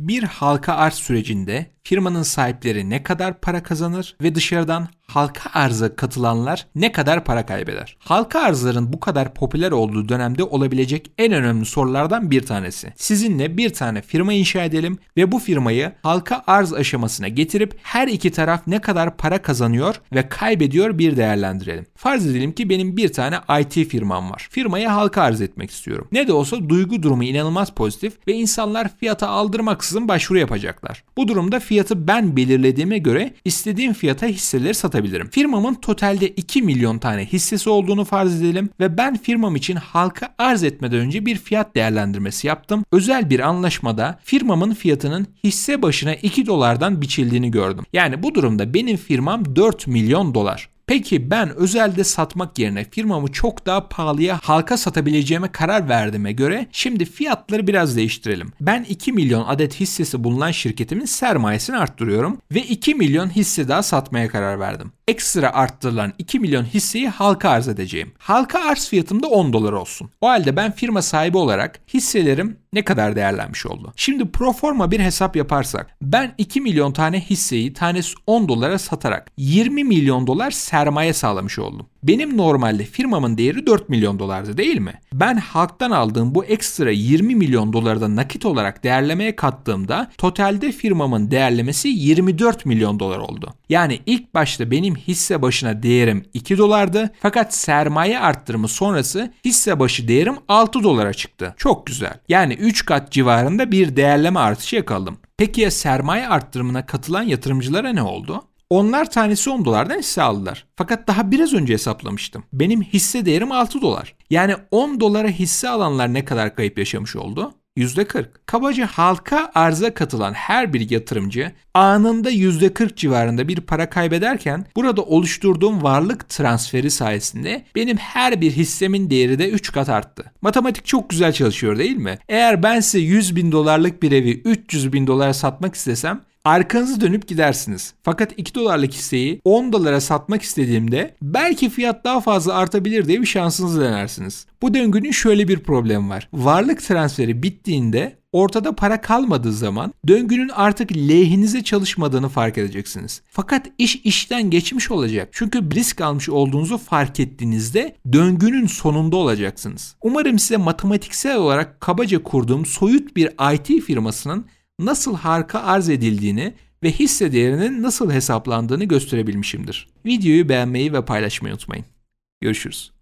Bir halka arz sürecinde firmanın sahipleri ne kadar para kazanır ve dışarıdan halka arza katılanlar ne kadar para kaybeder? Halka arzların bu kadar popüler olduğu dönemde olabilecek en önemli sorulardan bir tanesi. Sizinle bir tane firma inşa edelim ve bu firmayı halka arz aşamasına getirip her iki taraf ne kadar para kazanıyor ve kaybediyor bir değerlendirelim. Farz edelim ki benim bir tane IT firmam var. Firmaya halka arz etmek istiyorum. Ne de olsa duygu durumu inanılmaz pozitif ve insanlar fiyata aldırmaksızın başvuru yapacaklar. Bu durumda fiyatı ben belirlediğime göre istediğim fiyata hisseleri satabilirim. Firmamın totalde 2 milyon tane hissesi olduğunu farz edelim ve ben firmam için halka arz etmeden önce bir fiyat değerlendirmesi yaptım. Özel bir anlaşmada firmamın fiyatının hisse başına 2 dolardan biçildiğini gördüm. Yani bu durumda benim firmam 4 milyon dolar. Peki ben özelde satmak yerine firmamı çok daha pahalıya halka satabileceğime karar verdiğime göre şimdi fiyatları biraz değiştirelim. Ben 2 milyon adet hissesi bulunan şirketimin sermayesini arttırıyorum ve 2 milyon hisse daha satmaya karar verdim. Ekstra arttırılan 2 milyon hisseyi halka arz edeceğim. Halka arz fiyatım da 10 dolar olsun. O halde ben firma sahibi olarak hisselerim ne kadar değerlenmiş oldu? Şimdi pro forma bir hesap yaparsak ben 2 milyon tane hisseyi tanesi 10 dolara satarak 20 milyon dolar sermaye sağlamış oldum. Benim normalde firmamın değeri 4 milyon dolardı değil mi? Ben halktan aldığım bu ekstra 20 milyon doları da nakit olarak değerlemeye kattığımda totalde firmamın değerlemesi 24 milyon dolar oldu. Yani ilk başta benim hisse başına değerim 2 dolardı fakat sermaye arttırımı sonrası hisse başı değerim 6 dolara çıktı. Çok güzel. Yani 3 kat civarında bir değerleme artışı yakaladım. Peki ya sermaye arttırımına katılan yatırımcılara ne oldu? Onlar tanesi 10 dolardan hisse aldılar. Fakat daha biraz önce hesaplamıştım. Benim hisse değerim 6 dolar. Yani 10 dolara hisse alanlar ne kadar kayıp yaşamış oldu? %40. Kabaca halka arza katılan her bir yatırımcı anında %40 civarında bir para kaybederken burada oluşturduğum varlık transferi sayesinde benim her bir hissemin değeri de 3 kat arttı. Matematik çok güzel çalışıyor değil mi? Eğer ben size 100 bin dolarlık bir evi 300 bin dolara satmak istesem Arkanızı dönüp gidersiniz. Fakat 2 dolarlık hisseyi 10 dolara satmak istediğimde belki fiyat daha fazla artabilir diye bir şansınızı denersiniz. Bu döngünün şöyle bir problemi var. Varlık transferi bittiğinde ortada para kalmadığı zaman döngünün artık lehinize çalışmadığını fark edeceksiniz. Fakat iş işten geçmiş olacak. Çünkü risk almış olduğunuzu fark ettiğinizde döngünün sonunda olacaksınız. Umarım size matematiksel olarak kabaca kurduğum soyut bir IT firmasının nasıl harika arz edildiğini ve hisse değerinin nasıl hesaplandığını gösterebilmişimdir. Videoyu beğenmeyi ve paylaşmayı unutmayın. Görüşürüz.